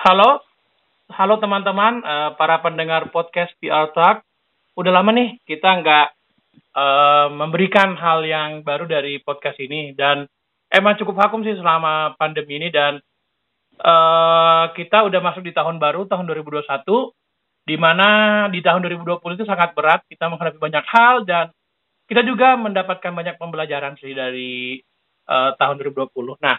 Halo, halo teman-teman, uh, para pendengar podcast PR Talk. Udah lama nih kita nggak uh, memberikan hal yang baru dari podcast ini dan emang cukup vakum sih selama pandemi ini dan uh, kita udah masuk di tahun baru tahun 2021 di mana di tahun 2020 itu sangat berat kita menghadapi banyak hal dan kita juga mendapatkan banyak pembelajaran sih dari uh, tahun 2020. Nah,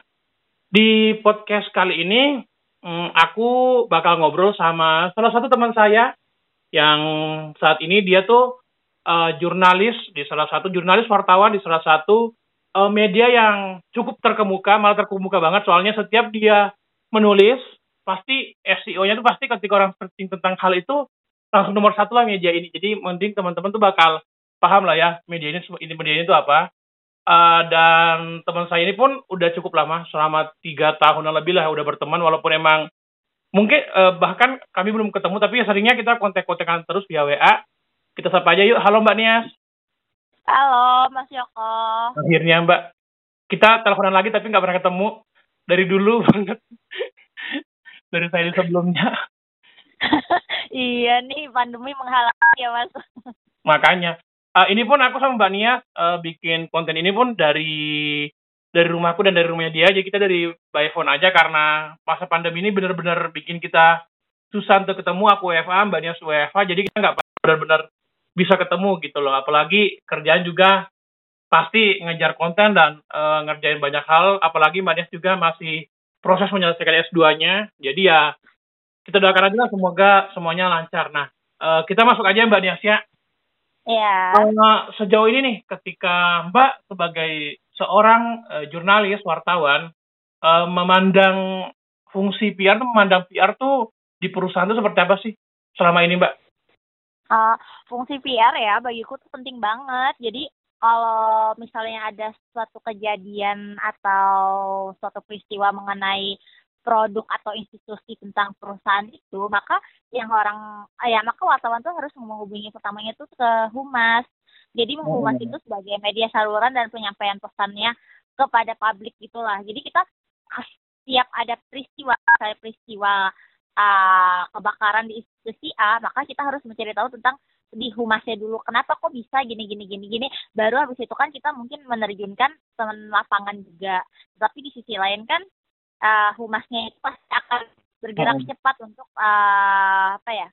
di podcast kali ini hmm, aku bakal ngobrol sama salah satu teman saya yang saat ini dia tuh uh, jurnalis di salah satu jurnalis wartawan di salah satu uh, media yang cukup terkemuka, malah terkemuka banget soalnya setiap dia menulis pasti SEO-nya tuh pasti ketika orang searching tentang hal itu langsung nomor satu lah media ini. Jadi mending teman-teman tuh bakal paham lah ya media ini ini media ini tuh apa. Uh, dan teman saya ini pun udah cukup lama, selama tiga tahunan lebih lah udah berteman, walaupun emang mungkin uh, bahkan kami belum ketemu, tapi seringnya kita kontak-kontakan terus via WA. Kita sapa aja yuk. Halo Mbak Nias. Halo Mas Yoko. Akhirnya Mbak. Kita teleponan lagi tapi nggak pernah ketemu dari dulu banget. dari saya sebelumnya. iya nih pandemi menghalangi ya Mas. Makanya uh, ini pun aku sama Mbak Nia uh, bikin konten ini pun dari dari rumahku dan dari rumahnya dia. Jadi kita dari by phone aja karena masa pandemi ini benar-benar bikin kita susah untuk ketemu. Aku WFA Mbak Nia WFA jadi kita nggak benar-benar bisa ketemu gitu loh. Apalagi kerjaan juga pasti ngejar konten dan uh, ngerjain banyak hal. Apalagi Mbak Nia juga masih proses menyelesaikan S2-nya jadi ya kita doakan aja lah semoga semuanya lancar. Nah uh, kita masuk aja Mbak Nia ya Iya. Uh, sejauh ini nih, ketika Mbak sebagai seorang uh, jurnalis, wartawan, uh, memandang fungsi PR memandang PR tuh di perusahaan itu seperti apa sih selama ini Mbak? Uh, fungsi PR ya bagiku tuh penting banget. Jadi kalau misalnya ada suatu kejadian atau suatu peristiwa mengenai produk atau institusi tentang perusahaan itu, maka yang orang ya maka wartawan tuh harus menghubungi pertamanya itu ke humas. Jadi humas oh. itu sebagai media saluran dan penyampaian pesannya kepada publik itulah. Jadi kita setiap ada peristiwa, saya peristiwa uh, kebakaran di institusi A, maka kita harus mencari tahu tentang di humasnya dulu kenapa kok bisa gini gini gini gini baru habis itu kan kita mungkin menerjunkan teman lapangan juga tapi di sisi lain kan uh, humasnya itu pasti akan bergerak hmm. cepat untuk uh, apa ya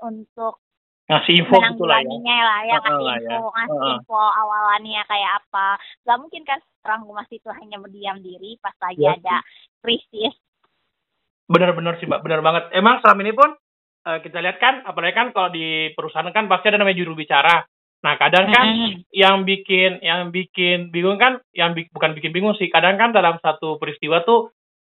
untuk ngasih info gitu lah ya. lah ya ngasih uh, info ya. ngasih uh, info awalannya kayak apa nggak mungkin kan orang humas itu hanya berdiam diri pas lagi ya. ada krisis benar-benar sih mbak benar banget emang selama ini pun uh, kita lihat kan apalagi kan kalau di perusahaan kan pasti ada namanya juru bicara nah kadang kan mm. yang bikin yang bikin bingung kan yang bi bukan bikin bingung sih kadang kan dalam satu peristiwa tuh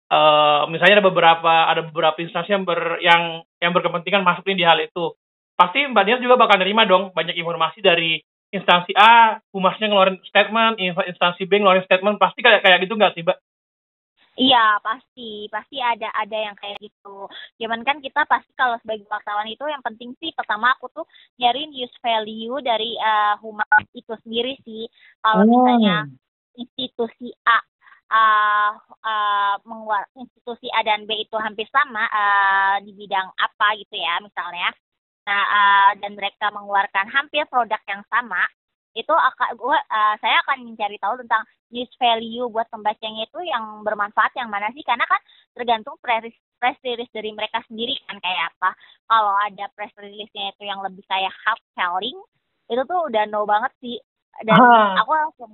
uh, misalnya ada beberapa ada beberapa instansi yang ber yang yang berkepentingan masuk di hal itu pasti mbak Nias juga bakal nerima dong banyak informasi dari instansi A humasnya ngeluarin statement instansi B ngeluarin statement pasti kayak kayak gitu nggak sih mbak Iya pasti pasti ada ada yang kayak gitu. Cuman kan kita pasti kalau sebagai wartawan itu yang penting sih pertama aku tuh nyari use value dari uh, humas itu sendiri sih. Kalau oh. misalnya institusi A uh, uh, institusi A dan B itu hampir sama uh, di bidang apa gitu ya misalnya. Nah, uh, dan mereka mengeluarkan hampir produk yang sama, itu akan gua uh, saya akan mencari tahu tentang use value buat pembacanya itu yang bermanfaat yang mana sih karena kan tergantung press press release dari mereka sendiri kan kayak apa kalau ada press release-nya itu yang lebih kayak hard selling itu tuh udah no banget sih dan ah. aku langsung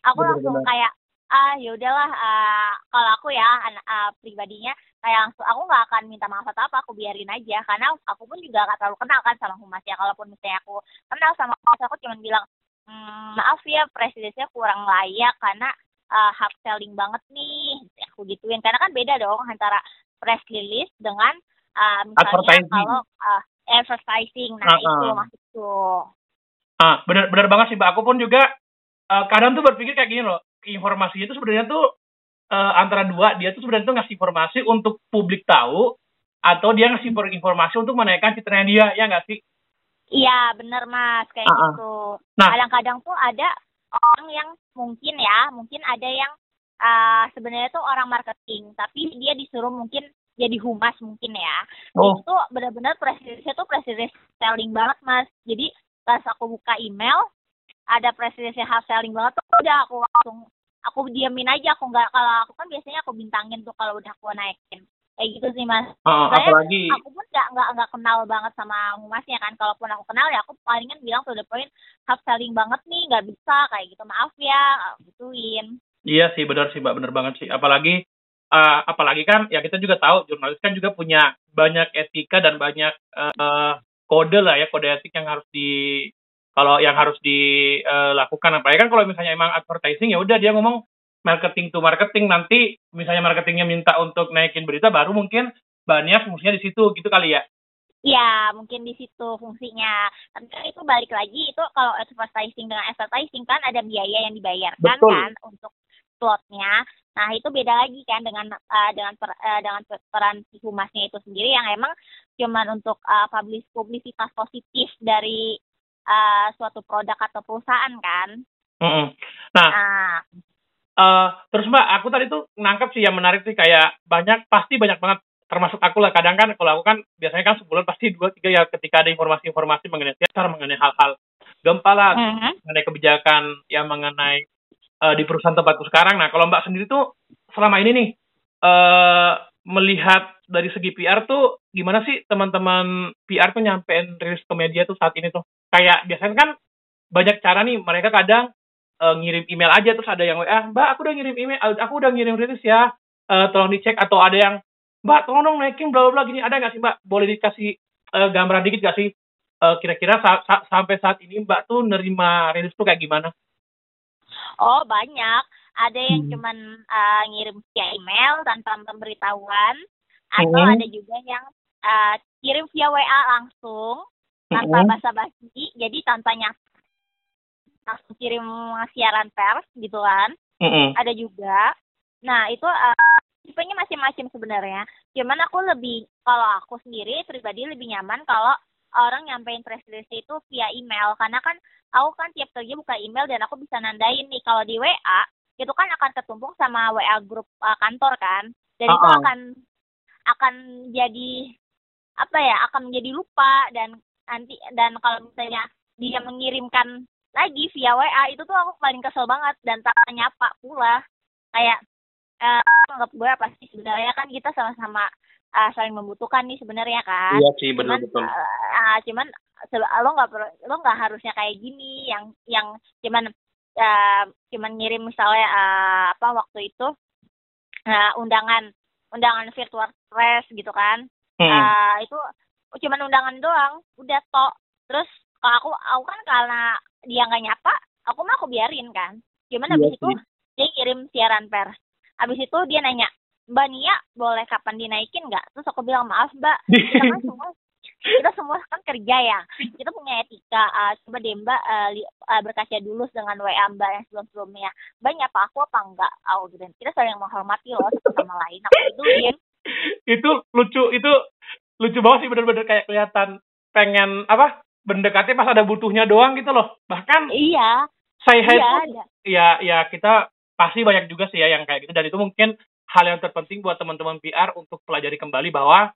aku langsung kayak ah ya udahlah uh, kalau aku ya anak uh, pribadinya kayak langsung aku nggak akan minta maaf atau apa aku biarin aja. Karena aku pun juga gak terlalu kenal kan sama humas ya. Kalaupun misalnya aku kenal sama humas aku cuma bilang mmm, maaf ya presidennya kurang layak karena uh, hard selling banget nih aku gituin. Karena kan beda dong antara press release dengan uh, misalnya kalau uh, advertising. Nah uh -uh. itu maksudku. Ah benar benar banget sih mbak. Aku pun juga uh, kadang tuh berpikir kayak gini loh informasinya itu sebenarnya tuh uh, antara dua dia tuh sebenarnya tuh ngasih informasi untuk publik tahu atau dia ngasih informasi untuk menaikkan citranya dia ya nggak sih? Iya bener mas kayak uh -uh. gitu. Nah. Kadang-kadang tuh ada orang yang mungkin ya mungkin ada yang uh, sebenarnya tuh orang marketing tapi dia disuruh mungkin jadi humas mungkin ya. Oh. itu benar-benar presidennya tuh presiden selling banget mas. Jadi pas aku buka email ada presidennya hard selling banget tuh udah aku langsung aku diamin aja aku nggak kalau aku kan biasanya aku bintangin tuh kalau udah aku naikin. Kayak gitu sih mas. Saya- apalagi aku pun nggak nggak nggak kenal banget sama humasnya kan. Kalaupun aku kenal ya aku palingan bilang to the point hard selling banget nih nggak bisa kayak gitu. Maaf ya gituin. Iya sih benar sih mbak. Benar banget sih. Apalagi eh, apalagi kan ya kita juga tahu jurnalis kan juga punya banyak etika dan banyak eh, kode lah ya kode etik yang harus di kalau yang harus dilakukan apalagi kan kalau misalnya emang advertising ya udah dia ngomong marketing to marketing nanti misalnya marketingnya minta untuk naikin berita baru mungkin banyak fungsinya di situ gitu kali ya Ya, mungkin di situ fungsinya. Tapi kan itu balik lagi, itu kalau advertising dengan advertising kan ada biaya yang dibayarkan Betul. kan untuk slotnya. Nah, itu beda lagi kan dengan eh, dengan per- eh, dengan per- peran si humasnya itu sendiri yang emang cuman untuk eh, publis publisitas positif dari eh, suatu produk atau perusahaan kan. Mm-mm. Nah Nah, Eh, terus mbak, aku tadi tuh nangkep sih yang menarik sih kayak banyak pasti banyak banget termasuk aku lah kadang kan kalau aku kan biasanya kan sebulan pasti dua tiga ya ketika ada informasi-informasi mengenai sekitar mengenai hal-hal gempa lah mhm. mengenai kebijakan yang mengenai eh, di perusahaan tempatku sekarang nah kalau mbak sendiri tuh selama ini nih eh melihat dari segi PR tuh gimana sih teman-teman PR tuh nyampein rilis ke media tuh saat ini tuh kayak biasanya kan banyak cara nih mereka kadang eh, ngirim email aja terus ada yang WA mbak aku udah ngirim email aku udah ngirim rilis ya Eh, tolong dicek atau ada yang mbak tolong dong naikin bla bla bla gini ada nggak sih mbak boleh dikasih eh, gambaran dikit nggak sih Eh, kira-kira sa- sa- sampai saat ini mbak tuh nerima rilis tuh kayak gimana Oh, banyak. Ada yang Hmm. cuman eh, ngirim via email tanpa pemberitahuan, atau Hmm. ada juga yang eh, kirim via WA langsung tanpa basa-basi, jadi tanpa nyat langsung kirim siaran pers gitu kan. Mm-mm. Ada juga. Nah, itu eh, tipenya masing-masing sebenarnya. Cuman aku lebih kalau aku sendiri pribadi lebih nyaman kalau orang nyampein press release itu via email karena kan aku kan tiap kerja buka email dan aku bisa nandain nih kalau di WA itu kan akan ketumpuk sama WA grup uh, kantor kan dan itu Uh-uh. akan akan jadi apa ya akan menjadi lupa dan nanti dan kalau misalnya dia mengirimkan lagi via WA itu tuh aku paling kesel banget dan tak nyapa pula. Kayak eh anggap gue apa sih sebenarnya? Kan kita sama-sama eh, saling membutuhkan nih sebenarnya kan. Iya sih cuman betul. eh, ah, cuman se- lo nggak perlu lo nggak harusnya kayak gini. Yang yang cuman eh, cuman ngirim misalnya eh, apa waktu itu eh, undangan undangan virtual press gitu kan. Hmm. Eh, itu cuman undangan doang. Udah tok terus kalau aku aku kan karena dia nggak nyapa aku mah aku biarin kan. Cuman Iya habis itu sih. dia kirim siaran pers. Habis itu dia nanya mbak Nia boleh kapan dinaikin nggak? Terus aku bilang maaf mbak. Kita kan semua kita semua kan kerja ya. Kita punya etika ah, coba deh mbak ah, li- ah, berkaca dulu dengan WA mbak yang sebelum sebelumnya mbak nyapa aku apa enggak aku gitu. Kita saling menghormati loh satu sama lain. Aku gituin itu lucu itu lucu banget sih bener-bener kayak kelihatan pengen apa mendekati pas ada butuhnya doang gitu loh. Bahkan iya. Say hi iya pun ya ya kita pasti banyak juga sih ya yang kayak gitu. Dan itu mungkin hal yang terpenting buat teman-teman PR untuk pelajari kembali bahwa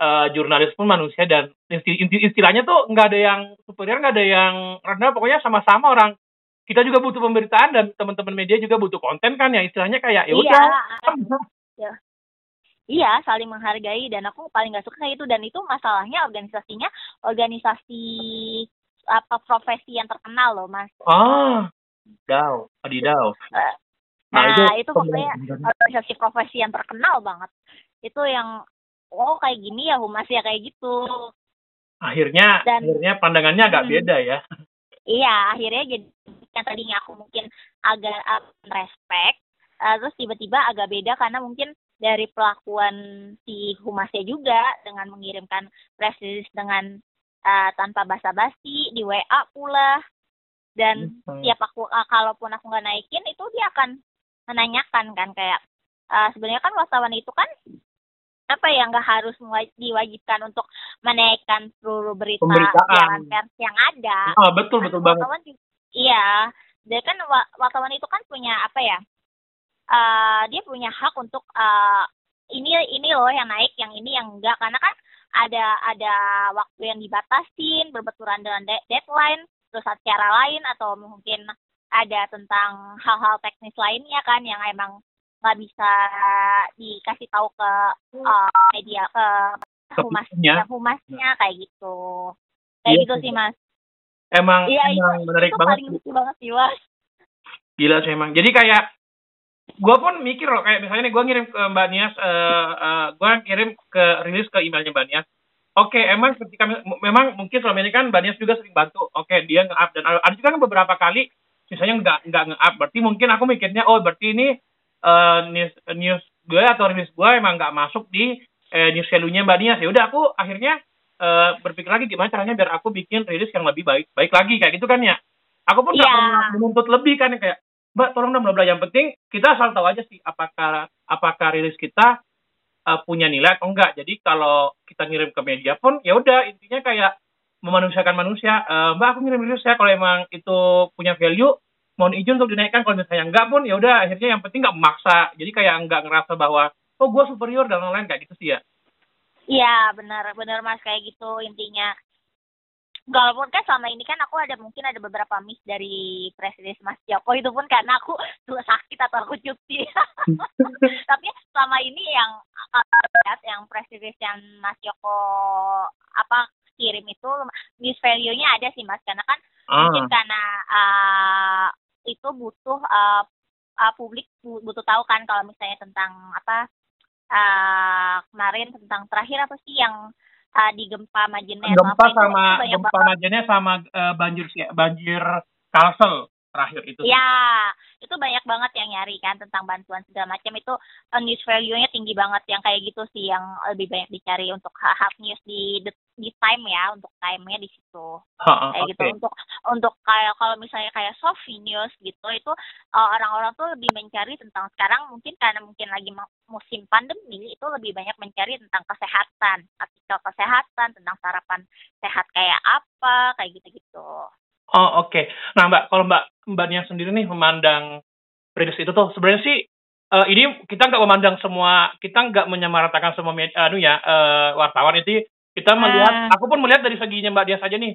eh, jurnalis pun manusia dan isti- istilahnya tuh nggak ada yang superior nggak ada yang rendah. Pokoknya sama-sama orang. Kita juga butuh pemberitaan dan teman-teman media juga butuh konten kan ya. Istilahnya kayak ya iya. udah iya saling menghargai dan aku paling nggak suka kayak itu dan itu masalahnya organisasinya organisasi apa profesi yang terkenal loh mas. Ah daw adidaw Eh, Nah, nah, itu itu pokoknya organisasi. profesi yang terkenal banget. Itu yang oh kayak gini ya humas ya kayak gitu. Akhirnya Dan- akhirnya pandangannya agak Hmm. beda ya. Iya akhirnya jadi yang tadinya aku mungkin agak uh, respect uh, terus tiba-tiba agak beda karena mungkin dari pelakuan si humasnya juga dengan mengirimkan press release dengan uh, tanpa basa-basi di WA pula. Dan Hmm. tiap aku uh, kalaupun aku nggak naikin itu dia akan menanyakan kan kayak uh, sebenarnya kan wartawan itu kan apa ya nggak harus diwajibkan untuk menaikkan seluruh berita siaran pers yang ada. Ah betul betul Kan banget. wartawan juga, iya. Dia kan wa- wartawan itu kan punya apa ya eh dia punya hak untuk eh ini ini loh yang naik yang ini yang enggak. Karena kan ada ada waktu yang dibatasin berbenturan dengan deadline terus secara lain atau mungkin ada tentang hal-hal teknis lainnya kan yang emang nggak bisa dikasih tahu ke uh, media ke humasnya. humasnya kayak gitu. Kayak iya, gitu sih mas. Emang iya, emang itu, menarik itu banget paling lucu banget sih mas. Gila sih emang. Jadi kayak gue pun mikir loh kayak misalnya nih gue ngirim ke Mbak Nias, uh, uh, eh, gue kirim ke rilis ke emailnya Mbak Nias. Oke, okay, emang ketika memang mungkin selama ini kan Mbak Nias juga sering bantu. Oke, okay, dia nge-up dan ada juga kan beberapa kali misalnya nggak nggak nge-up. Berarti mungkin aku mikirnya oh berarti ini uh, news news gue atau rilis gue emang nggak masuk di uh, news value-nya Mbak Nias. Ya udah aku akhirnya uh, berpikir lagi gimana caranya biar aku bikin rilis yang lebih baik baik lagi kayak gitu kan ya. Aku pun nggak yeah. pernah menuntut lebih kan kayak Mbak tolong dong bla yang penting kita asal tahu aja sih apakah apakah rilis kita uh, punya nilai atau enggak. Jadi kalau kita ngirim ke media pun ya udah intinya kayak memanusiakan manusia. Uh, Mbak aku ngirim rilis ya kalau emang itu punya value mohon izin untuk dinaikkan kalau misalnya enggak pun ya udah akhirnya yang penting nggak memaksa. Jadi kayak enggak ngerasa bahwa oh gue superior dan lain-lain kayak gitu sih ya. Iya benar benar mas kayak gitu intinya walaupun kan selama ini kan aku ada mungkin ada beberapa miss dari presiden Mas Joko itu pun karena aku tuh sakit atau aku cuti tapi selama ini yang lihat yang presiden yang Mas Joko apa kirim itu miss value-nya ada sih Mas karena kan ah. mungkin karena uh, itu butuh uh, uh, publik butuh tahu kan kalau misalnya tentang apa uh, kemarin tentang terakhir apa sih yang uh, di gempa Majene gempa sama itu gempa Majene sama uh, banjir banjir Kalsel terakhir itu. Ya, itu banyak banget yang nyari kan tentang bantuan segala macam itu uh, news value-nya tinggi banget yang kayak gitu sih yang lebih banyak dicari untuk hard news di di time ya untuk time-nya di situ. Ha, kayak okay. gitu untuk untuk kayak kalau misalnya kayak soft news gitu itu uh, orang-orang tuh lebih mencari tentang sekarang mungkin karena mungkin lagi musim pandemi itu lebih banyak mencari tentang kesehatan, artikel kesehatan, tentang sarapan sehat kayak apa, kayak gitu-gitu. Oh oke. Okay. Nah Mbak, kalau Mbak Mbaknya sendiri nih memandang Prince itu tuh sebenarnya sih uh, ini kita nggak memandang semua, kita nggak menyamaratakan semua media, anu ya uh, wartawan itu kita melihat, uh. aku pun melihat dari seginya Mbak Dia saja nih.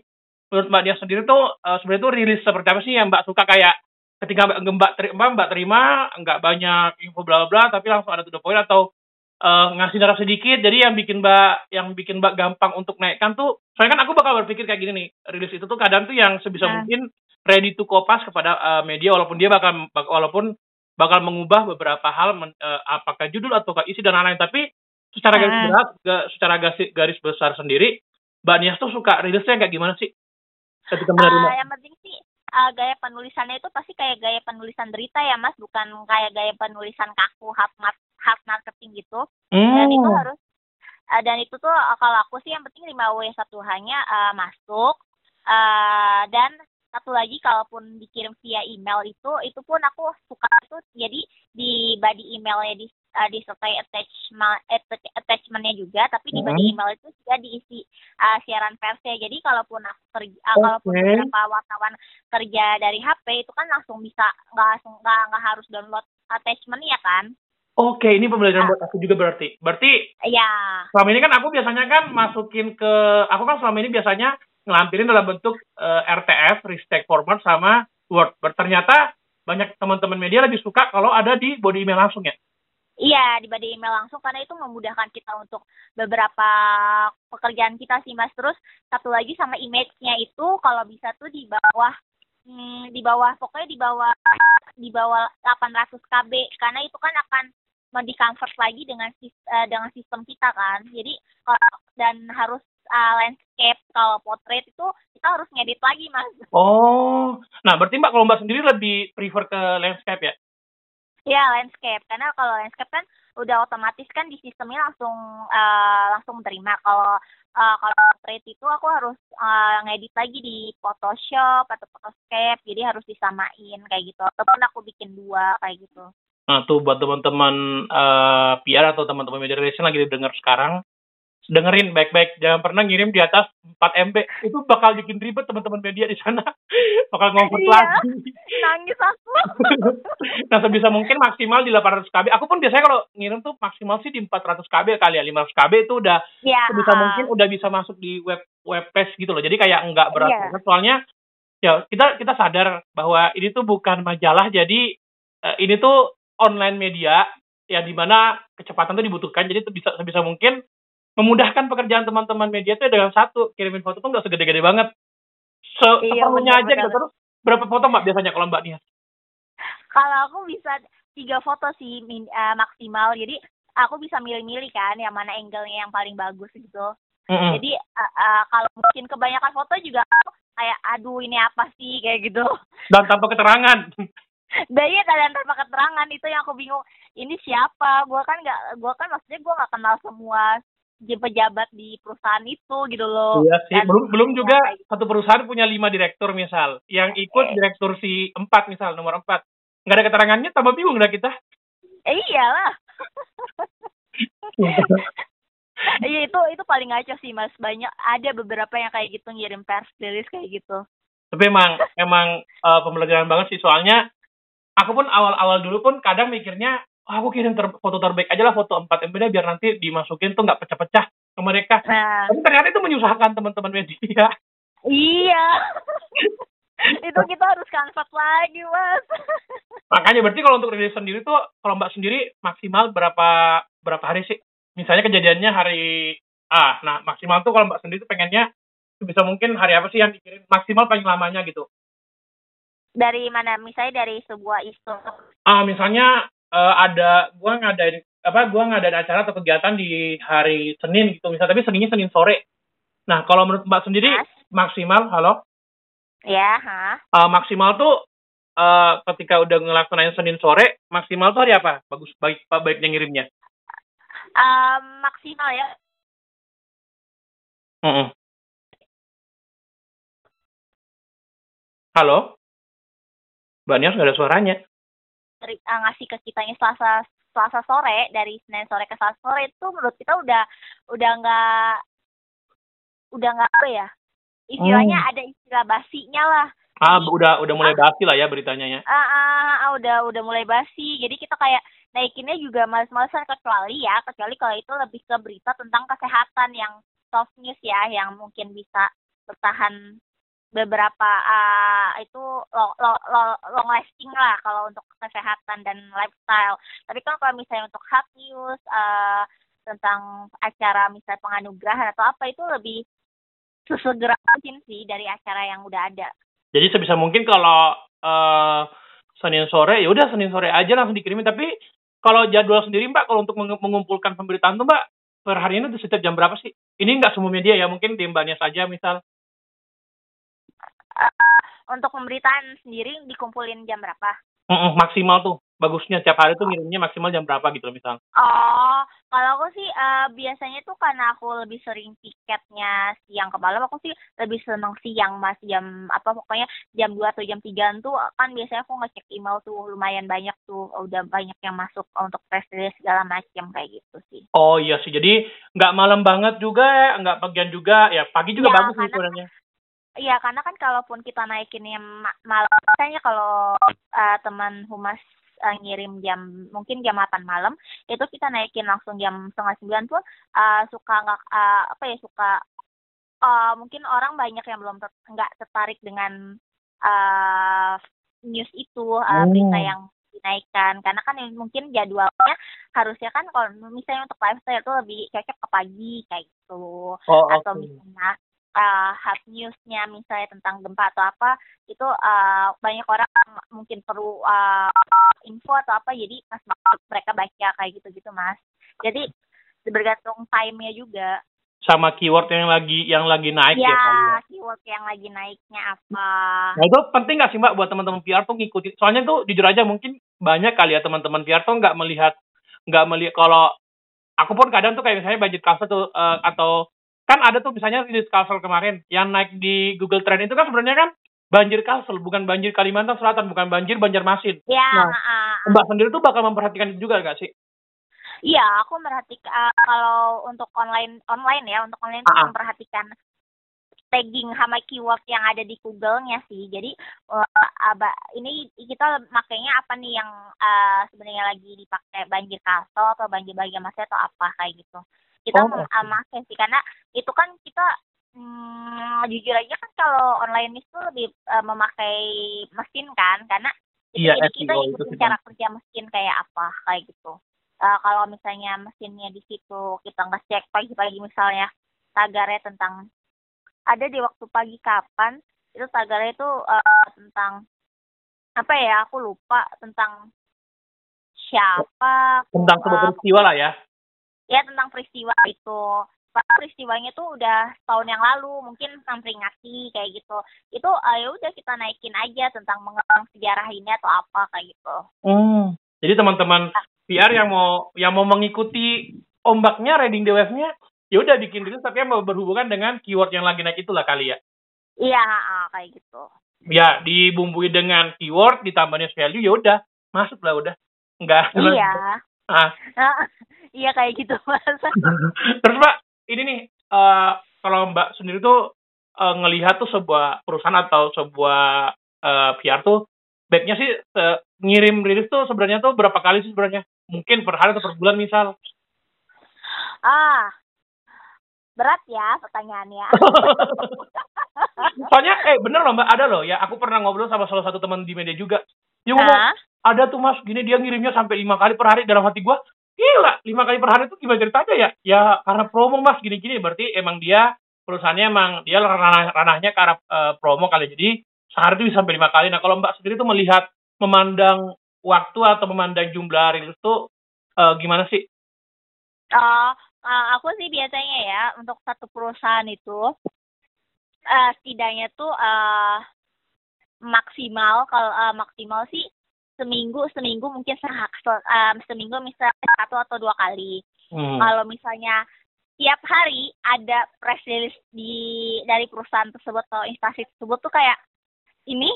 Menurut Mbak Dia sendiri tuh uh, sebenarnya tuh rilis seperti apa sih yang Mbak suka kayak ketika Mbak terima, Mbak terima nggak banyak info bla bla tapi langsung ada to the point atau uh, ngasih darah sedikit. Jadi yang bikin mbak yang bikin mbak gampang untuk naikkan tuh soalnya kan aku bakal berpikir kayak gini nih. Rilis itu tuh kadang tuh yang sebisa nah. mungkin ready to kopas kepada uh, media walaupun dia bakal walaupun bakal mengubah beberapa hal men, uh, apakah judul atau isi dan lain-lain. Tapi secara garis nah. berat secara garis, garis besar sendiri mbak Nias tuh suka rilisnya kayak gimana sih? Ketika menerima. uh, yang penting sih uh, gaya penulisannya itu pasti kayak gaya penulisan berita ya mas. Bukan kayak gaya penulisan kaku hard hard marketing gitu hmm. dan itu hmm. harus uh, dan itu tuh uh, kalau aku sih yang penting 5 W satu hanya uh, masuk uh, dan satu lagi kalaupun dikirim via email itu itu pun aku suka itu jadi di body emailnya di uh, disertai attachment attachmentnya juga tapi di body hmm. email itu juga diisi uh, siaran persnya jadi kalaupun aku kerja uh, okay. kalaupun beberapa wartawan kerja dari HP itu kan langsung bisa nggak langsung nggak harus download attachment ya kan Oke, ini pembelajaran ah. buat aku juga berarti. Berarti Iya. Selama ini kan aku biasanya kan masukin ke aku kan selama ini biasanya ngelampirin dalam bentuk uh, eh, RTF, Ristek Format sama Word. Ternyata banyak teman-teman media lebih suka kalau ada di body email langsung ya. Iya, di body email langsung karena itu memudahkan kita untuk beberapa pekerjaan kita sih Mas. Terus satu lagi sama image-nya itu kalau bisa tuh di bawah hmm, di bawah pokoknya di bawah di bawah 800 KB karena itu kan akan mau di convert lagi dengan uh, dengan sistem kita kan. Jadi kalau dan harus uh, landscape kalau portrait itu kita harus ngedit lagi mas. Oh. Nah berarti mbak kalau mbak sendiri lebih prefer ke landscape ya? Ya landscape. Karena kalau landscape kan udah otomatis kan di sistemnya langsung uh, langsung menerima kalau uh, kalau portrait itu aku harus uh, ngedit lagi di Photoshop atau Photoscape. Jadi harus disamain kayak gitu. Ataupun aku bikin dua kayak gitu Nah, tuh buat teman-teman uh, PR atau teman-teman media relation lagi dengar sekarang, dengerin baik-baik. Jangan pernah ngirim di atas 4 MB itu bakal bikin ribet teman-teman media di sana. Bakal ngomong Iya. lagi. Nangis aku. nah sebisa mungkin maksimal di 800 KB. Aku pun biasanya kalau ngirim tuh maksimal sih di 400 KB kali ya. 500 KB itu udah ya. sebisa mungkin udah bisa masuk di web web page gitu loh. Jadi kayak nggak berat banget. Soalnya ya kita kita sadar bahwa ini tuh bukan majalah. Jadi eh, ini tuh online media ya di mana kecepatan tuh dibutuhkan jadi itu bisa sebisa mungkin memudahkan pekerjaan teman-teman media tuh dengan satu kirimin foto tuh nggak segede-gede banget Se Iya, aja gitu terus berapa foto mbak biasanya kalau mbak Nia Kalau aku bisa tiga foto sih min- eh, maksimal. Jadi aku bisa milih-milih kan yang mana angle-nya yang paling bagus gitu. Mm-mm. Jadi eh, eh, kalau mungkin kebanyakan foto juga kayak aduh ini apa sih kayak gitu. dan tanpa keterangan Dari kalian tanpa keterangan itu yang aku bingung. Ini siapa? Gua kan nggak, gua kan maksudnya gua nggak kenal semua pejabat di perusahaan itu gitu loh. Iya sih, Dan- belum belum juga kayak satu perusahaan punya lima direktur misal, yang ikut Eh. direktur si empat misal nomor empat, nggak ada keterangannya, tambah bingung dah kita. Eh, iyalah. Iya itu itu paling ngaco sih mas. Banyak ada beberapa yang kayak gitu ngirim press release kayak gitu. Tapi emang emang eh, pembelajaran banget sih soalnya aku pun awal-awal dulu pun kadang mikirnya "Ah, aku kirim ter- foto terbaik aja lah foto 4 MB biar nanti dimasukin tuh nggak pecah-pecah ke mereka. Nah Tapi ternyata itu menyusahkan teman-teman media. iya. itu kita harus kanvas lagi mas. Makanya berarti kalau untuk rilis sendiri tuh kalau Mbak sendiri maksimal berapa berapa hari sih? Misalnya kejadiannya hari A. Nah, maksimal tuh kalau Mbak sendiri tuh pengennya bisa mungkin hari apa sih yang dikirim maksimal paling lamanya gitu. Dari mana? Misalnya dari sebuah isu. Ah, misalnya eh, ada gua ngadain apa gua ngadain acara atau kegiatan di hari Senin gitu misal tapi Seninnya Senin sore. Nah, kalau menurut Mbak sendiri Mas? maksimal halo Ya, ha? eh, maksimal tuh eh, ketika udah ngelaksanain Senin sore maksimal tuh hari apa? Bagus baik baiknya ngirimnya. Em, maksimal ya. Mm-mm. Halo? Mbak Nias nggak ada suaranya. Eh, ngasih ke kitanya selasa selasa sore dari senin sore ke selasa sore itu menurut kita udah udah nggak udah nggak apa ya istilahnya ada istilah basinya lah Ah, udah udah mulai basi lah ya beritanya ya. ah, ah, ah, udah udah mulai basi jadi kita kayak naikinnya juga males-malesan kecuali ya kecuali kalau itu lebih ke berita tentang kesehatan yang soft news ya yang mungkin bisa bertahan beberapa ah, itu long, long, long, lasting lah kalau untuk kesehatan dan lifestyle tapi kan kalau misalnya untuk hot news ah, tentang acara misalnya penganugerahan atau apa itu lebih sesegera mungkin sih dari acara yang udah ada Jadi sebisa mungkin kalau eh, Senin sore ya udah Senin sore aja langsung dikirimin. Tapi kalau jadwal sendiri Mbak kalau untuk meng- mengumpulkan pemberitaan tuh Mbak per hari ini tuh setiap jam berapa sih? Ini nggak semua media ya mungkin di Mbak Nias aja misal. Eh, untuk pemberitaan sendiri dikumpulin jam berapa? Mm-mm, maksimal tuh bagusnya tiap hari tuh ngirimnya maksimal jam berapa gitu loh misal. Oh, kalau aku sih eh, biasanya tuh karena aku lebih sering tiketnya siang ke malam, aku sih lebih seneng siang mas jam apa pokoknya jam 2 atau jam 3 tuh kan biasanya aku ngecek email tuh lumayan banyak tuh udah banyak yang masuk untuk press release segala macam kayak gitu sih. Oh iya sih, jadi nggak malam banget juga, nggak bagian juga, ya pagi juga Ya, bagus sih sebenarnya. Iya, karena kan kalaupun kita naikinnya ma- malam, misalnya kalau eh, teman humas eh, ngirim jam mungkin jam 8 malam, itu kita naikin langsung jam setengah sembilan tuh eh, suka nggak eh, apa ya suka eh, mungkin orang banyak yang belum ter- nggak tertarik dengan eh, news itu Oh. berita yang dinaikkan. Karena kan yang mungkin jadwalnya harusnya kan kalau misalnya untuk lifestyle itu lebih cocok ke pagi kayak gitu. Oh atau misalnya uh, hot newsnya misalnya tentang gempa atau apa itu uh, banyak orang mungkin perlu uh, info atau apa jadi pas banget mereka baca kayak gitu gitu mas jadi bergantung time-nya juga Sama keyword yang lagi yang lagi naik ya. ya kali ya. keyword yang lagi naiknya apa Nah itu penting nggak sih mbak buat teman-teman PR tuh ngikutin? Soalnya tuh jujur aja mungkin banyak kali ya teman-teman PR tuh nggak melihat nggak melihat kalau aku pun kadang tuh kayak misalnya budget cover tuh eh, atau kan ada tuh misalnya di Kalsel kemarin yang naik di Google Trend itu kan sebenarnya kan banjir Kalsel bukan banjir Kalimantan Selatan bukan banjir Banjarmasin. ya Nah, uh, Mbak sendiri tuh bakal memperhatikan itu juga nggak sih? Iya, aku merhatikan uh, kalau untuk online online ya, untuk online itu Ah, ah. memperhatikan tagging sama keyword yang ada di Google-nya sih. Jadi uh, aba, ini kita makanya apa nih yang uh, sebenarnya lagi dipakai banjir kaso atau banjir masnya atau apa kayak gitu. Kita Oh, mem- oke. make sih karena itu kan kita hmm, jujur aja kan kalau online itu lebih uh, memakai mesin kan karena Iya, jadi kita itu ikutin cara kerja mesin kayak apa kayak gitu. Uh, kalau misalnya mesinnya di situ kita ngecek pagi-pagi misalnya tagarnya tentang ada di waktu pagi kapan itu tagarnya itu uh, tentang apa ya aku lupa tentang siapa Tentang sebuah uh, peristiwa lah ya. Ya tentang peristiwa itu Padahal peristiwanya tuh udah tahun yang lalu mungkin tentang peringati kayak gitu itu uh, ya udah kita naikin aja tentang mengenang sejarah ini atau apa kayak gitu Hmm. Jadi teman-teman PR yang mau yang mau mengikuti ombaknya reading the wave-nya, ya udah bikin dulu tapi yang berhubungan dengan keyword yang lagi naik itulah kali ya. iya kayak gitu Ya, dibumbui dengan keyword ditambah news value ya udah, masuk lah udah. Enggak. iya Ah. Iya kayak gitu mas Terus Mbak, ini nih eh kalau Mbak sendiri tuh eh, ngelihat tuh sebuah perusahaan atau sebuah eh, PR tuh baiknya sih eh, ngirim rilis tuh sebenarnya tuh berapa kali sih sebenarnya? Mungkin per hari atau per bulan misal. ah berat ya pertanyaannya Soalnya eh bener loh Mbak, ada loh ya. Aku pernah ngobrol sama salah satu teman di media juga. Dia ngomong, ada tuh Mas, gini dia ngirimnya sampai lima kali per hari dalam hati gua. Gila, lima kali per hari itu gimana ceritanya ya? Ya karena promo Mas gini-gini berarti emang dia perusahaannya emang dia ranah, ranahnya ke arah eh, promo kali. Jadi sehari itu bisa sampai lima kali. Nah kalau Mbak sendiri tuh melihat memandang waktu atau memandang jumlah rilis tuh eh, gimana sih? Uh, uh, aku sih biasanya ya untuk satu perusahaan itu uh, setidaknya tuh uh, maksimal kalau uh, maksimal sih seminggu seminggu mungkin sehak um, seminggu misalnya satu atau dua kali. Hmm. Kalau misalnya tiap hari ada press release di dari perusahaan tersebut atau instansi tersebut tuh kayak ini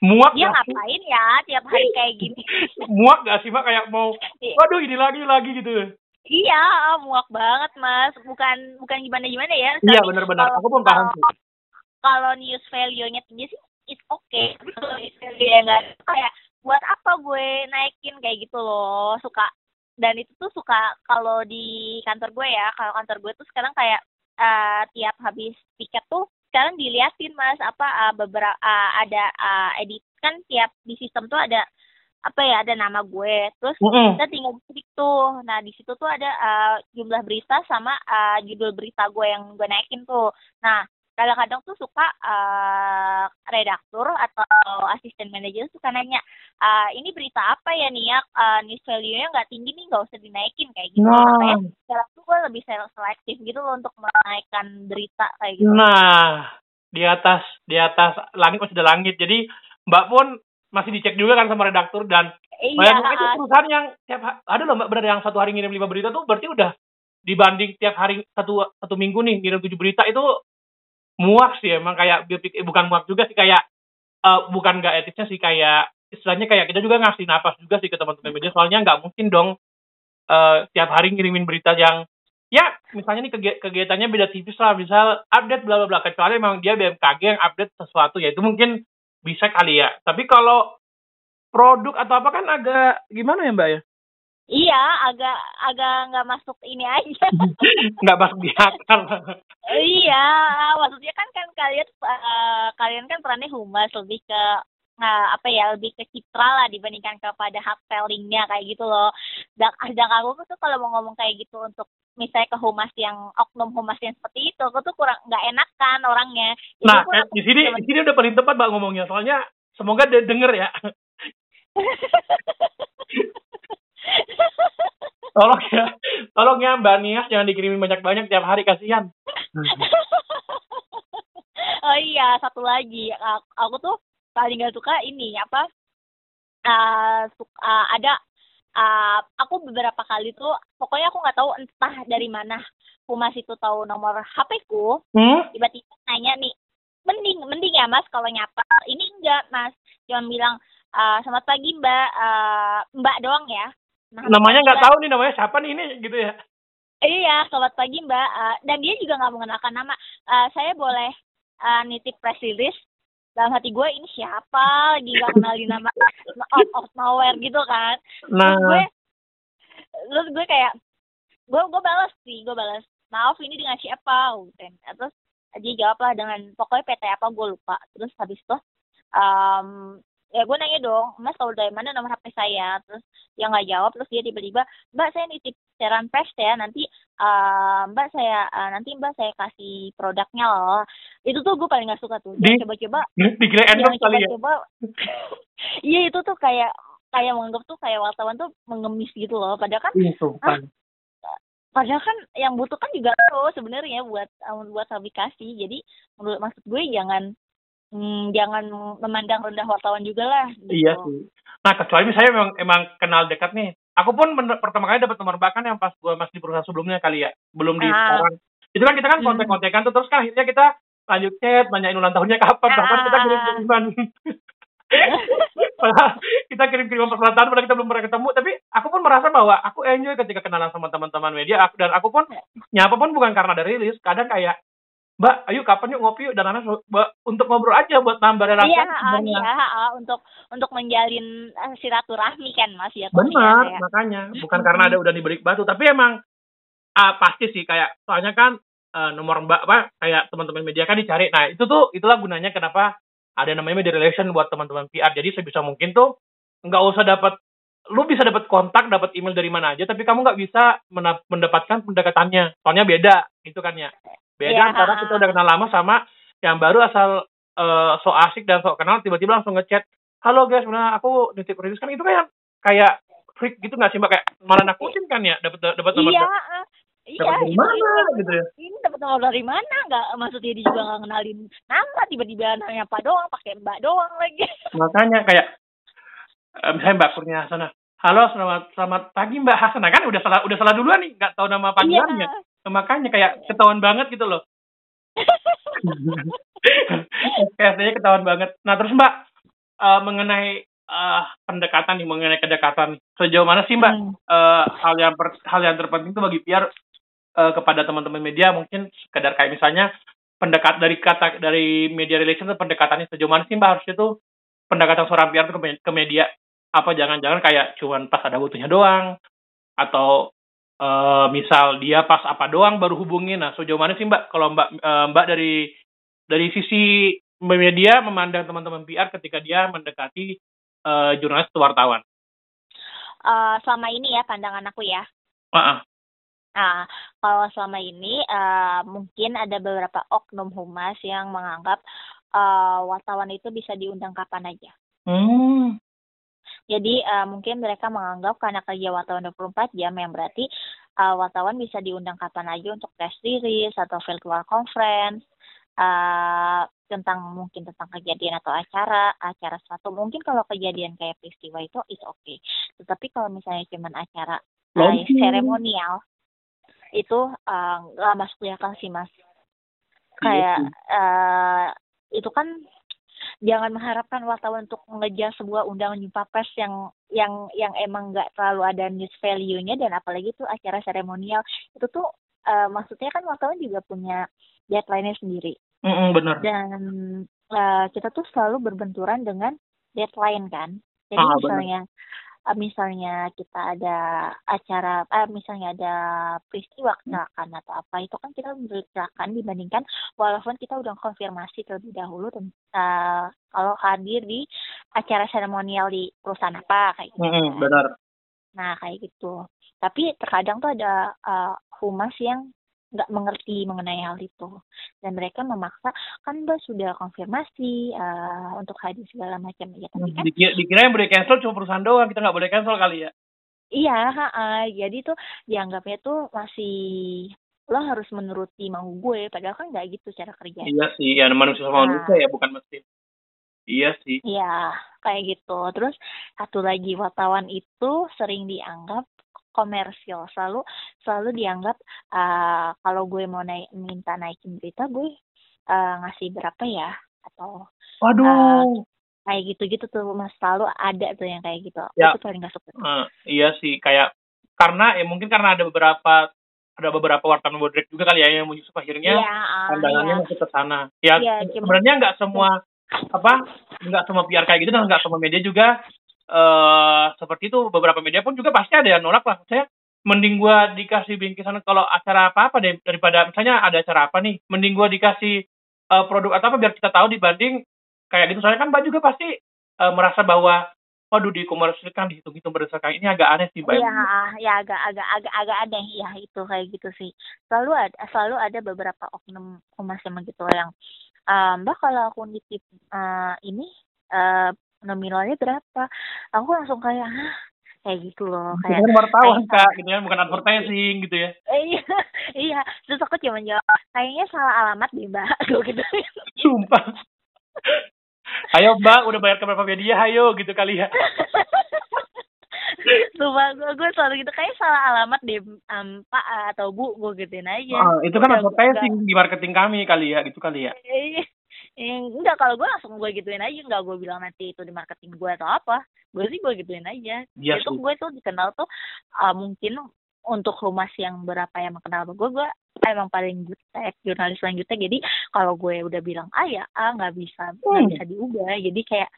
Muak dia gak sih? ngapain ya tiap hari kayak gini? Muak gak sih Mbak kayak mau, waduh ini lagi lagi gitu. Iya, muak banget mas. Bukan bukan gimana gimana ya. Iya benar-benar. Aku pun paham sih. kalau news value-nya tinggi sih it's okay tapi kalau news value-nya nggak kayak buat apa gue naikin kayak gitu loh suka dan itu tuh suka kalau di kantor gue ya kalau kantor gue tuh sekarang kayak eh, tiap habis piket tuh sekarang diliatin mas apa eh, beberapa eh, ada eh, edit kan tiap di sistem tuh ada apa ya ada nama gue terus Mm-mm. kita tinggal klik tuh nah di situ tuh ada uh, jumlah berita sama uh, judul berita gue yang gue naikin tuh nah kadang-kadang tuh suka uh, redaktur atau asisten manajer suka nanya uh, ini berita apa ya nih ya uh, news value-nya nggak tinggi nih nggak usah dinaikin kayak gitu Nah. makanya sekarang tuh gue lebih sel- selektif gitu loh untuk menaikkan berita kayak gitu Nah, di atas di atas langit masih ada langit. Jadi Mbak pun masih dicek juga kan sama redaktur dan iya bayangin itu perusahaan yang tiap ada loh Mbak benar yang satu hari ngirim lima berita tuh berarti udah dibanding tiap hari satu satu minggu nih ngirim tujuh berita itu muak sih emang kayak eh, bukan muak juga sih kayak eh, bukan nggak etisnya sih kayak istilahnya kayak kita juga ngasih napas juga sih ke teman-teman media soalnya nggak mungkin dong eh, tiap hari ngirimin berita yang ya misalnya nih kegi- kegiatannya beda tipis lah misal update bla bla bla kecuali memang dia BMKG yang update sesuatu ya itu mungkin bisa kali ya. Tapi kalau produk atau apa kan agak gimana ya mbak ya? Iya agak agak nggak masuk ini aja. Nggak masuk di akal Iya, maksudnya kan kan kalian eh, kalian kan perannya humas lebih ke eh, apa ya lebih ke citra lah dibandingkan kepada hard sellingnya kayak gitu loh. Dan, dan aku tuh kalau mau ngomong kayak gitu untuk misalnya ke humas yang oknum humas yang seperti itu, aku tuh kurang nggak enak kan orangnya. Jadi nah eh, di sini di sini udah paling tepat mbak ngomongnya soalnya semoga dia denger ya tolong ya tolong ya mbak Nias jangan dikirimin banyak banyak tiap hari kasihan oh iya, satu lagi. Aku, tuh paling gak suka ini apa? eh suk- eh, ada eh, aku beberapa kali tuh pokoknya aku nggak tahu entah dari mana humas itu tahu nomor HP ku hmm? tiba-tiba nanya nih mending mending ya mas kalau nyapa ini enggak mas cuma bilang eh, selamat pagi mbak Eh, mbak doang ya namanya nggak tahu nih namanya siapa nih ini gitu ya Iya, selamat pagi Mbak. Uh, dan dia juga nggak mengenalkan nama. Uh, saya boleh uh, nitip press release dalam hati gue ini siapa lagi gak kenalin nama out of nowhere gitu kan. Nah. Terus gue, terus gue kayak gue gue balas sih, gue balas. Maaf ini dengan siapa? Terus dia jawab lah dengan pokoknya PT apa gue lupa. Terus habis itu um, ya gue nanya dong mas tahu dari mana nomor hp saya? Terus dia nggak jawab terus dia tiba-tiba mbak saya nitip siaran pers ya nanti uh, mbak saya uh, nanti mbak saya kasih produknya loh. Itu tuh gue paling gak suka tuh dia coba-coba dikira endorse kali ya? coba iya itu tuh kayak kayak menganggap tuh kayak wartawan tuh mengemis gitu loh padahal kan iya, ah, padahal kan yang butuh kan juga lo sebenarnya buat buat aplikasi jadi menurut maksud gue jangan hmm, jangan memandang rendah wartawan juga lah. Gitu. Iya sih. Nah kecuali saya memang emang kenal dekat nih. Aku pun pertama kali dapat nomor bahkan yang pas gue masih di perusahaan sebelumnya kali ya, belum di ah. sekarang. Itu kan kita kan hmm. kontek-kontekan tuh terus kan akhirnya kita lanjut chat, nanyain ulang tahunnya kapan, kapan kita kirim ah. kiriman. kita kirim kiriman perselatan padahal kita belum pernah ketemu tapi aku pun merasa bahwa aku enjoy ketika kenalan sama teman-teman media aku, dan aku pun nyapa pun bukan karena ada rilis kadang kayak Mbak, ayo kapan yuk ngopi yuk dan anak untuk ngobrol aja buat nambah relasi. Iya, iya, untuk untuk menjalin uh, silaturahmi kan Mas ya. Benar, ya. makanya bukan karena ada udah diberi batu, tapi emang uh, pasti sih kayak soalnya kan uh, nomor Mbak apa kayak teman-teman media kan dicari. Nah, itu tuh itulah gunanya kenapa ada namanya media relation buat teman-teman PR. Jadi sebisa mungkin tuh nggak usah dapat lu bisa dapat kontak, dapat email dari mana aja, tapi kamu nggak bisa mendapatkan pendekatannya. Soalnya beda, itu kan ya. Beda yeah. antara kita udah kenal lama sama yang baru asal uh, so asik dan so kenal tiba-tiba langsung ngechat, halo guys, mana aku nitip rilis kan itu kayak kayak freak gitu nggak sih mbak? Kayak malah nakutin kan ya? Dapat dapat nomor iya iya dari mana gitu ya? Ini dapat nomor dari mana? Nggak maksudnya dia juga nggak kenalin nama tiba-tiba nanya apa doang pakai mbak doang lagi. Makanya kayak uh, misalnya mbak Kurnia sana halo selamat selamat pagi mbak Hasana kan udah salah udah salah duluan nih nggak tahu nama panggilannya. Iya makanya kayak ketahuan banget gitu loh. Kayaknya ketahuan banget. Nah terus mbak uh, mengenai uh, pendekatan nih mengenai kedekatan sejauh mana sih mbak hmm. uh, hal yang per, hal yang terpenting tuh bagi PR uh, kepada teman-teman media? Mungkin sekedar kayak misalnya pendekat dari kata dari media relation tuh pendekatannya sejauh mana sih mbak? Harusnya tuh pendekatan seorang PR tuh ke, media apa? Jangan-jangan kayak cuman pas ada butuhnya doang atau uh, misal dia pas apa doang baru hubungin. Nah, sejauh mana sih Mbak kalau Mbak uh, Mbak dari dari sisi media memandang teman-teman PR ketika dia mendekati uh, jurnalis atau wartawan? Uh, selama ini ya pandangan aku ya. Uh -uh. Nah, kalau selama ini uh, mungkin ada beberapa oknum humas yang menganggap uh, wartawan itu bisa diundang kapan aja. Hmm. Jadi uh, mungkin mereka menganggap karena kerja wartawan 24 jam yang berarti uh, wartawan bisa diundang kapan aja untuk press release atau virtual conference uh, tentang mungkin tentang kejadian atau acara acara suatu mungkin kalau kejadian kayak peristiwa itu is oke okay. tetapi kalau misalnya cuma acara uh, seremonial itu nggak uh, masuk di akal sih mas. Iya kayak uh, itu kan jangan mengharapkan wartawan untuk mengejar sebuah undangan jumpa pers yang yang yang emang nggak terlalu ada news value-nya dan apalagi itu acara seremonial itu tuh uh, maksudnya kan wartawan juga punya deadline-nya sendiri. Mm -hmm, benar. Dan uh, kita tuh selalu berbenturan dengan deadline kan. Jadi ah, misalnya bener uh, misalnya kita ada acara uh, misalnya ada peristiwa kecelakaan atau apa itu kan kita kecelakaan dibandingkan walaupun kita udah konfirmasi terlebih dahulu uh, kalau hadir di acara seremonial di perusahaan apa kayak gitu. Mm -hmm, benar. Nah kayak gitu. Tapi terkadang tuh ada uh, humas yang nggak mengerti mengenai hal itu. Dan mereka memaksa kan mbak sudah konfirmasi uh, untuk hadir segala macam. Ya tapi kan dikira, dikira yang boleh cancel cuma perusahaan doang kita nggak boleh cancel kali ya? Iya uh, jadi tuh dianggapnya tuh masih lo harus menuruti mau gue padahal kan nggak gitu cara kerja iya sih ya manusia sama nah, manusia ya bukan mesin iya sih. Iya kayak gitu. Terus satu lagi wartawan itu sering dianggap komersial selalu selalu dianggap uh, kalau gue mau naik minta naikin berita gue uh, ngasih berapa ya? Atau waduh. uh, kayak gitu-gitu tuh mas. Selalu ada tuh yang kayak gitu. Ya. itu paling gak suka. Eh, iya sih. Kayak karena ya mungkin karena ada beberapa ada beberapa wartawan bodrek juga kali ya yang Yusuf akhirnya ah, pandangannya iya. masuk ke sana. Ya Iya, cuman- sebenarnya nggak semua apa nggak semua PR kayak gitu dan nggak semua media juga eh seperti itu. Beberapa media pun juga pasti ada yang nolak lah. Saya mending gua dikasih bingkisan kalau acara apa apa deh daripada misalnya ada acara apa nih, mending gua dikasih eh, produk atau apa biar kita tahu dibanding kayak gitu. Soalnya kan Mbak juga pasti eh, merasa bahwa waduh dikomersilkan dihitung-hitung berdasarkan ini agak aneh sih Mbak. Iya, ya agak agak agak agak aneh ya itu kayak gitu sih. Selalu ada selalu ada beberapa oknum yang gitu yang "Ah, Mbak kalau aku nitip eh, ini eh nominalnya berapa? Aku langsung kayak Hah? kayak gitu loh kayak wartawan kayak- kak, gitu ya, bukan advertising gitu ya. Iya, iya. Terus aku cuma jawab, kayaknya salah alamat deh mbak. Gue gitu. Sumpah. Ayo Mbak, udah bayar ke berapa media? Ayo gitu kali ya. Sumpah gue, gue selalu gitu, kayak salah alamat deh um, pak atau bu, gue gituin aja. Ah, itu kan advertising di marketing kami kali ya, gitu kali ya. Eh, eh, enggak kalau gue langsung gue gituin aja. Nggak gue bilang nanti itu di marketing gue atau apa. Gue sih gue gituin aja. Iya itu gue tuh dikenal tuh ah, mungkin untuk humas yang berapa yang mengenal gue gue emang paling jutek jurnalis paling jutek jadi kalau gue udah bilang ah ya ah nggak bisa nggak Hmm. bisa diubah. Jadi kayak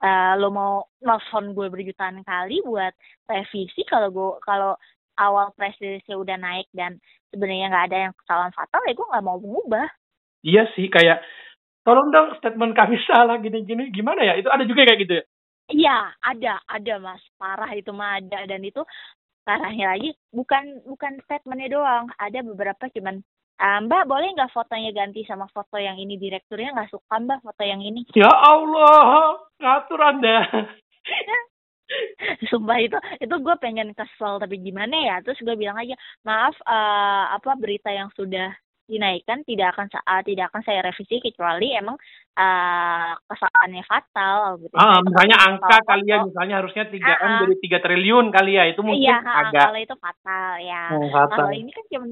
eh, lo mau nelfon gue berjutaan kali buat revisi kalau gue kalau awal press release udah naik dan sebenarnya nggak ada yang kesalahan fatal ya gue nggak mau mengubah. Iya sih, kayak tolong dong statement kami salah gini-gini. Gimana ya? Itu ada juga kayak gitu ya? Iya, ada, ada mas, parah itu mah ada dan itu parahnya lagi bukan bukan statementnya doang, ada beberapa cuman "Ah, Mbak boleh nggak fotonya ganti sama foto yang ini direkturnya nggak suka Mbak foto yang ini. Ya Allah, ngatur Anda. Sumpah itu itu gue pengen kesel tapi gimana ya terus gue bilang aja maaf eh, apa berita yang sudah dinaikkan tidak akan sa- ah, tidak akan saya revisi kecuali emang eh, kesalahannya fatal gitu. Ah, misalnya kan angka salah kali ya, misalnya harusnya 3 Ah, M jadi 3 triliun kali ya. Itu mungkin Iya, agak kalau itu fatal ya. Oh, fatal. Kalau ini kan cuma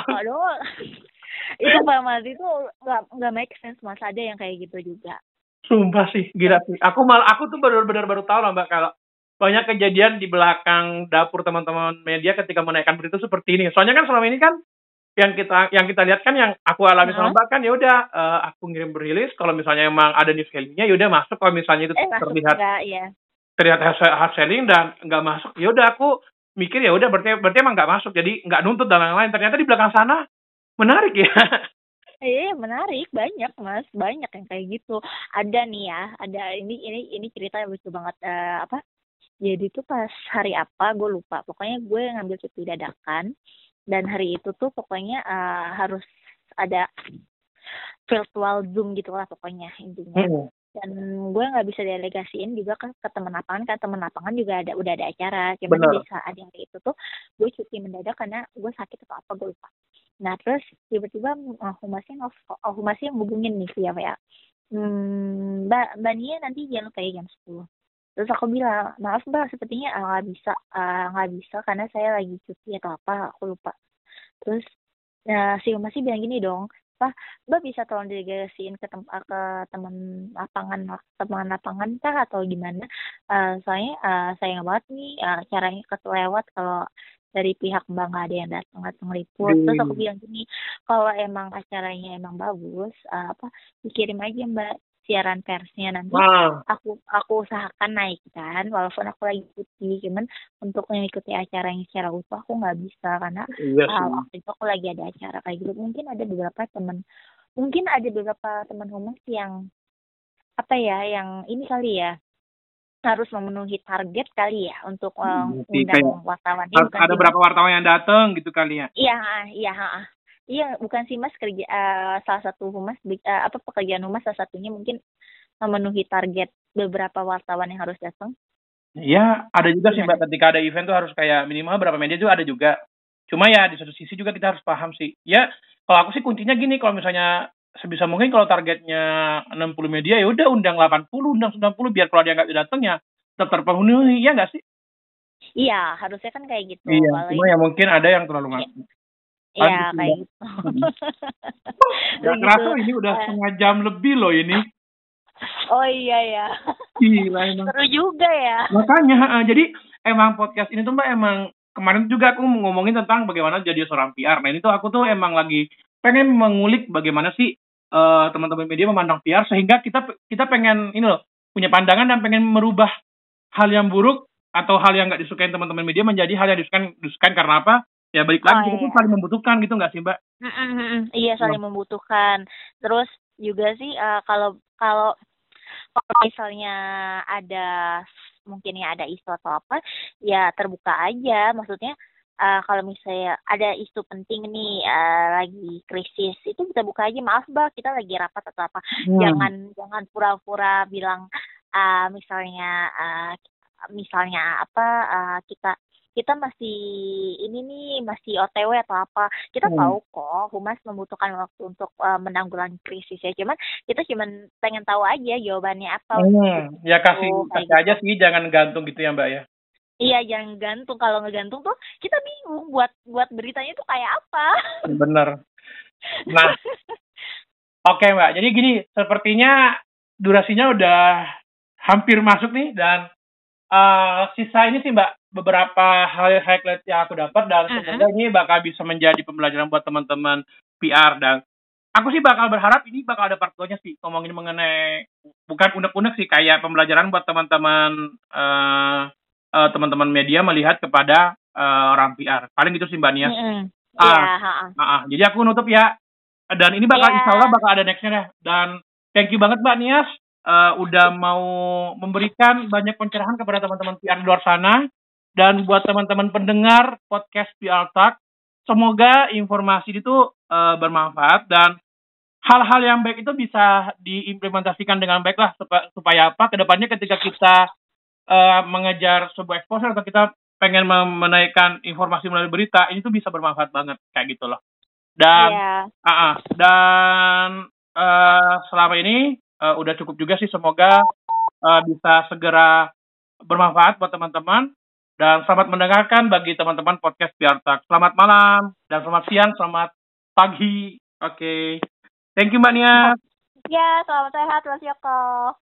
cuma doang. itu Pak Mas itu nggak nggak make sense Mas ada yang kayak gitu juga. Sumpah sih, gila sih. Aku mal, aku tuh benar-benar baru tahu lah mbak kalau banyak kejadian di belakang dapur teman-teman media ketika menaikkan berita seperti ini. Soalnya kan selama ini kan yang kita yang kita lihat kan yang aku alami sama mbak kan ya udah eh, aku ngirim berilis kalau misalnya emang ada news value-nya ya udah masuk. Kalau misalnya itu Eh terlihat enggak ya. terlihat hard selling dan nggak masuk ya udah aku mikir ya udah berarti berarti emang nggak masuk. Jadi nggak nuntut dan lain-lain. Ternyata di belakang sana menarik ya. Iya menarik. Banyak mas. Banyak yang kayak gitu. Ada nih ya ada ini ini ini cerita yang lucu banget. Eh, apa? Jadi tuh pas hari apa gue lupa. Pokoknya gue ngambil cuti dadakan dan hari itu tuh pokoknya eh, harus ada virtual zoom gitu lah pokoknya intinya. Dan gue nggak bisa delegasiin juga kan ke teman lapangan kan teman lapangan juga ada udah ada acara. Cuman Benar. di saat yang itu tuh gue cuti mendadak karena gue sakit atau apa gue lupa. Nah terus tiba-tiba uh, humasnya nge- uh, humasnya ngubungin nih siapa ya hmm, mbak mbak Nia nanti jangan lupa ya jam 10 terus aku bilang maaf mbak sepertinya uh, nggak bisa uh, nggak bisa karena saya lagi cuti atau apa aku lupa terus nah si humasnya bilang gini dong Pak, Mbak bisa tolong delegasiin ke tem ke teman lapangan teman lapangan kah atau gimana? Eh, soalnya eh, sayang banget nih eh, caranya kelewat kalau dari pihak Mbak nggak ada yang datang atau ngeliput. Terus aku Hmm. bilang gini, kalau emang acaranya emang bagus, eh, apa dikirim aja Mbak siaran persnya nanti Nah, aku aku usahakan naikkan walaupun aku lagi cuti cuman untuk mengikuti acaranya secara utuh aku nggak bisa karena iya ah, sih. waktu itu aku lagi ada acara kayak gitu mungkin ada beberapa teman mungkin ada beberapa teman humas yang apa ya yang ini kali ya harus memenuhi target kali ya untuk eh, Iya sih, undang wartawan Ini Harus bukan ada sih, berapa wartawan yang datang gitu kali ya. Iya ah, iya ah, ah. Iya bukan sih mas kerja eh, salah satu humas eh, apa pekerjaan humas salah satunya mungkin memenuhi target beberapa wartawan yang harus datang Iya, ada juga sih Gimana? mbak ketika ada event tuh harus kayak minimal berapa media juga ada juga. Cuma ya di satu sisi juga kita harus paham sih. Ya kalau aku sih kuncinya gini kalau misalnya sebisa mungkin kalau targetnya 60 media ya udah undang 80, undang 90 biar kalau dia nggak datang ya tetap terpenuhi ya nggak sih? iya harusnya kan kayak gitu Iya, cuma ya mungkin ada yang terlalu ngaku. Iya kayak gitu. Gak kerasa ini udah Eh. setengah jam lebih loh ini. Oh iya ya. Gila emang. Seru juga ya. Makanya, uh, jadi emang podcast ini tuh mbak emang kemarin juga aku ngomongin tentang bagaimana jadi seorang PR. Nah ini tuh aku tuh emang lagi pengen mengulik bagaimana sih uh, teman-teman media memandang PR sehingga kita kita pengen ini loh punya pandangan dan pengen merubah hal yang buruk atau hal yang nggak disukai teman-teman media menjadi hal yang disukai disukai karena apa? Ya balik lagi oh, iya. tuh saling membutuhkan gitu nggak sih mbak? Mm -hmm. Iya saling hmm. membutuhkan. Terus juga sih uh, kalau kalau kalau misalnya ada mungkin ya ada isu atau apa ya terbuka aja maksudnya uh, kalau misalnya ada isu penting nih uh, lagi krisis itu kita buka aja maaf bah kita lagi rapat atau apa hmm. jangan jangan pura-pura bilang uh, misalnya uh, misalnya apa uh, kita kita masih ini nih masih OTW atau apa kita hmm. tahu kok humas membutuhkan waktu untuk uh, menanggulangi krisis ya cuman kita cuman pengen tahu aja jawabannya apa hmm. ya kasih oh, kasih gitu. aja sih jangan gantung gitu ya mbak ya Iya, jangan gantung. Kalau ngegantung tuh kita bingung buat buat beritanya tuh kayak apa. Bener. Nah, oke okay, mbak. Jadi gini, sepertinya durasinya udah hampir masuk nih dan uh, sisa ini sih mbak beberapa hal highlight yang aku dapat dan uh-huh. semoga ini bakal bisa menjadi pembelajaran buat teman-teman PR dan aku sih bakal berharap ini bakal ada part sih ngomongin mengenai bukan unek-unek sih kayak pembelajaran buat teman-teman uh, uh, teman-teman media melihat kepada uh, orang PR. Paling gitu sih Mbak Nias. Mm-hmm. Ah, yeah, uh, uh, jadi aku nutup ya. Dan ini bakal yeah. insya Allah bakal ada nextnya deh. Dan thank you banget Mbak Nias uh, udah mau memberikan banyak pencerahan kepada teman-teman PR di luar sana. Dan buat teman-teman pendengar podcast PR Talk, semoga informasi itu uh, bermanfaat dan hal-hal yang baik itu bisa diimplementasikan dengan baik lah supaya apa? Ke depannya ketika kita uh, mengejar sebuah exposure atau kita pengen menaikkan informasi melalui berita ini tuh bisa bermanfaat banget kayak gitu loh. Dan yeah. uh, uh, dan uh, selama ini uh, udah cukup juga sih semoga uh, bisa segera bermanfaat buat teman-teman dan selamat mendengarkan bagi teman-teman podcast Biartak. Selamat malam dan selamat siang, selamat pagi. Oke. Okay. Thank you Mbak Nia. Ya, selamat sehat Mas Yoko.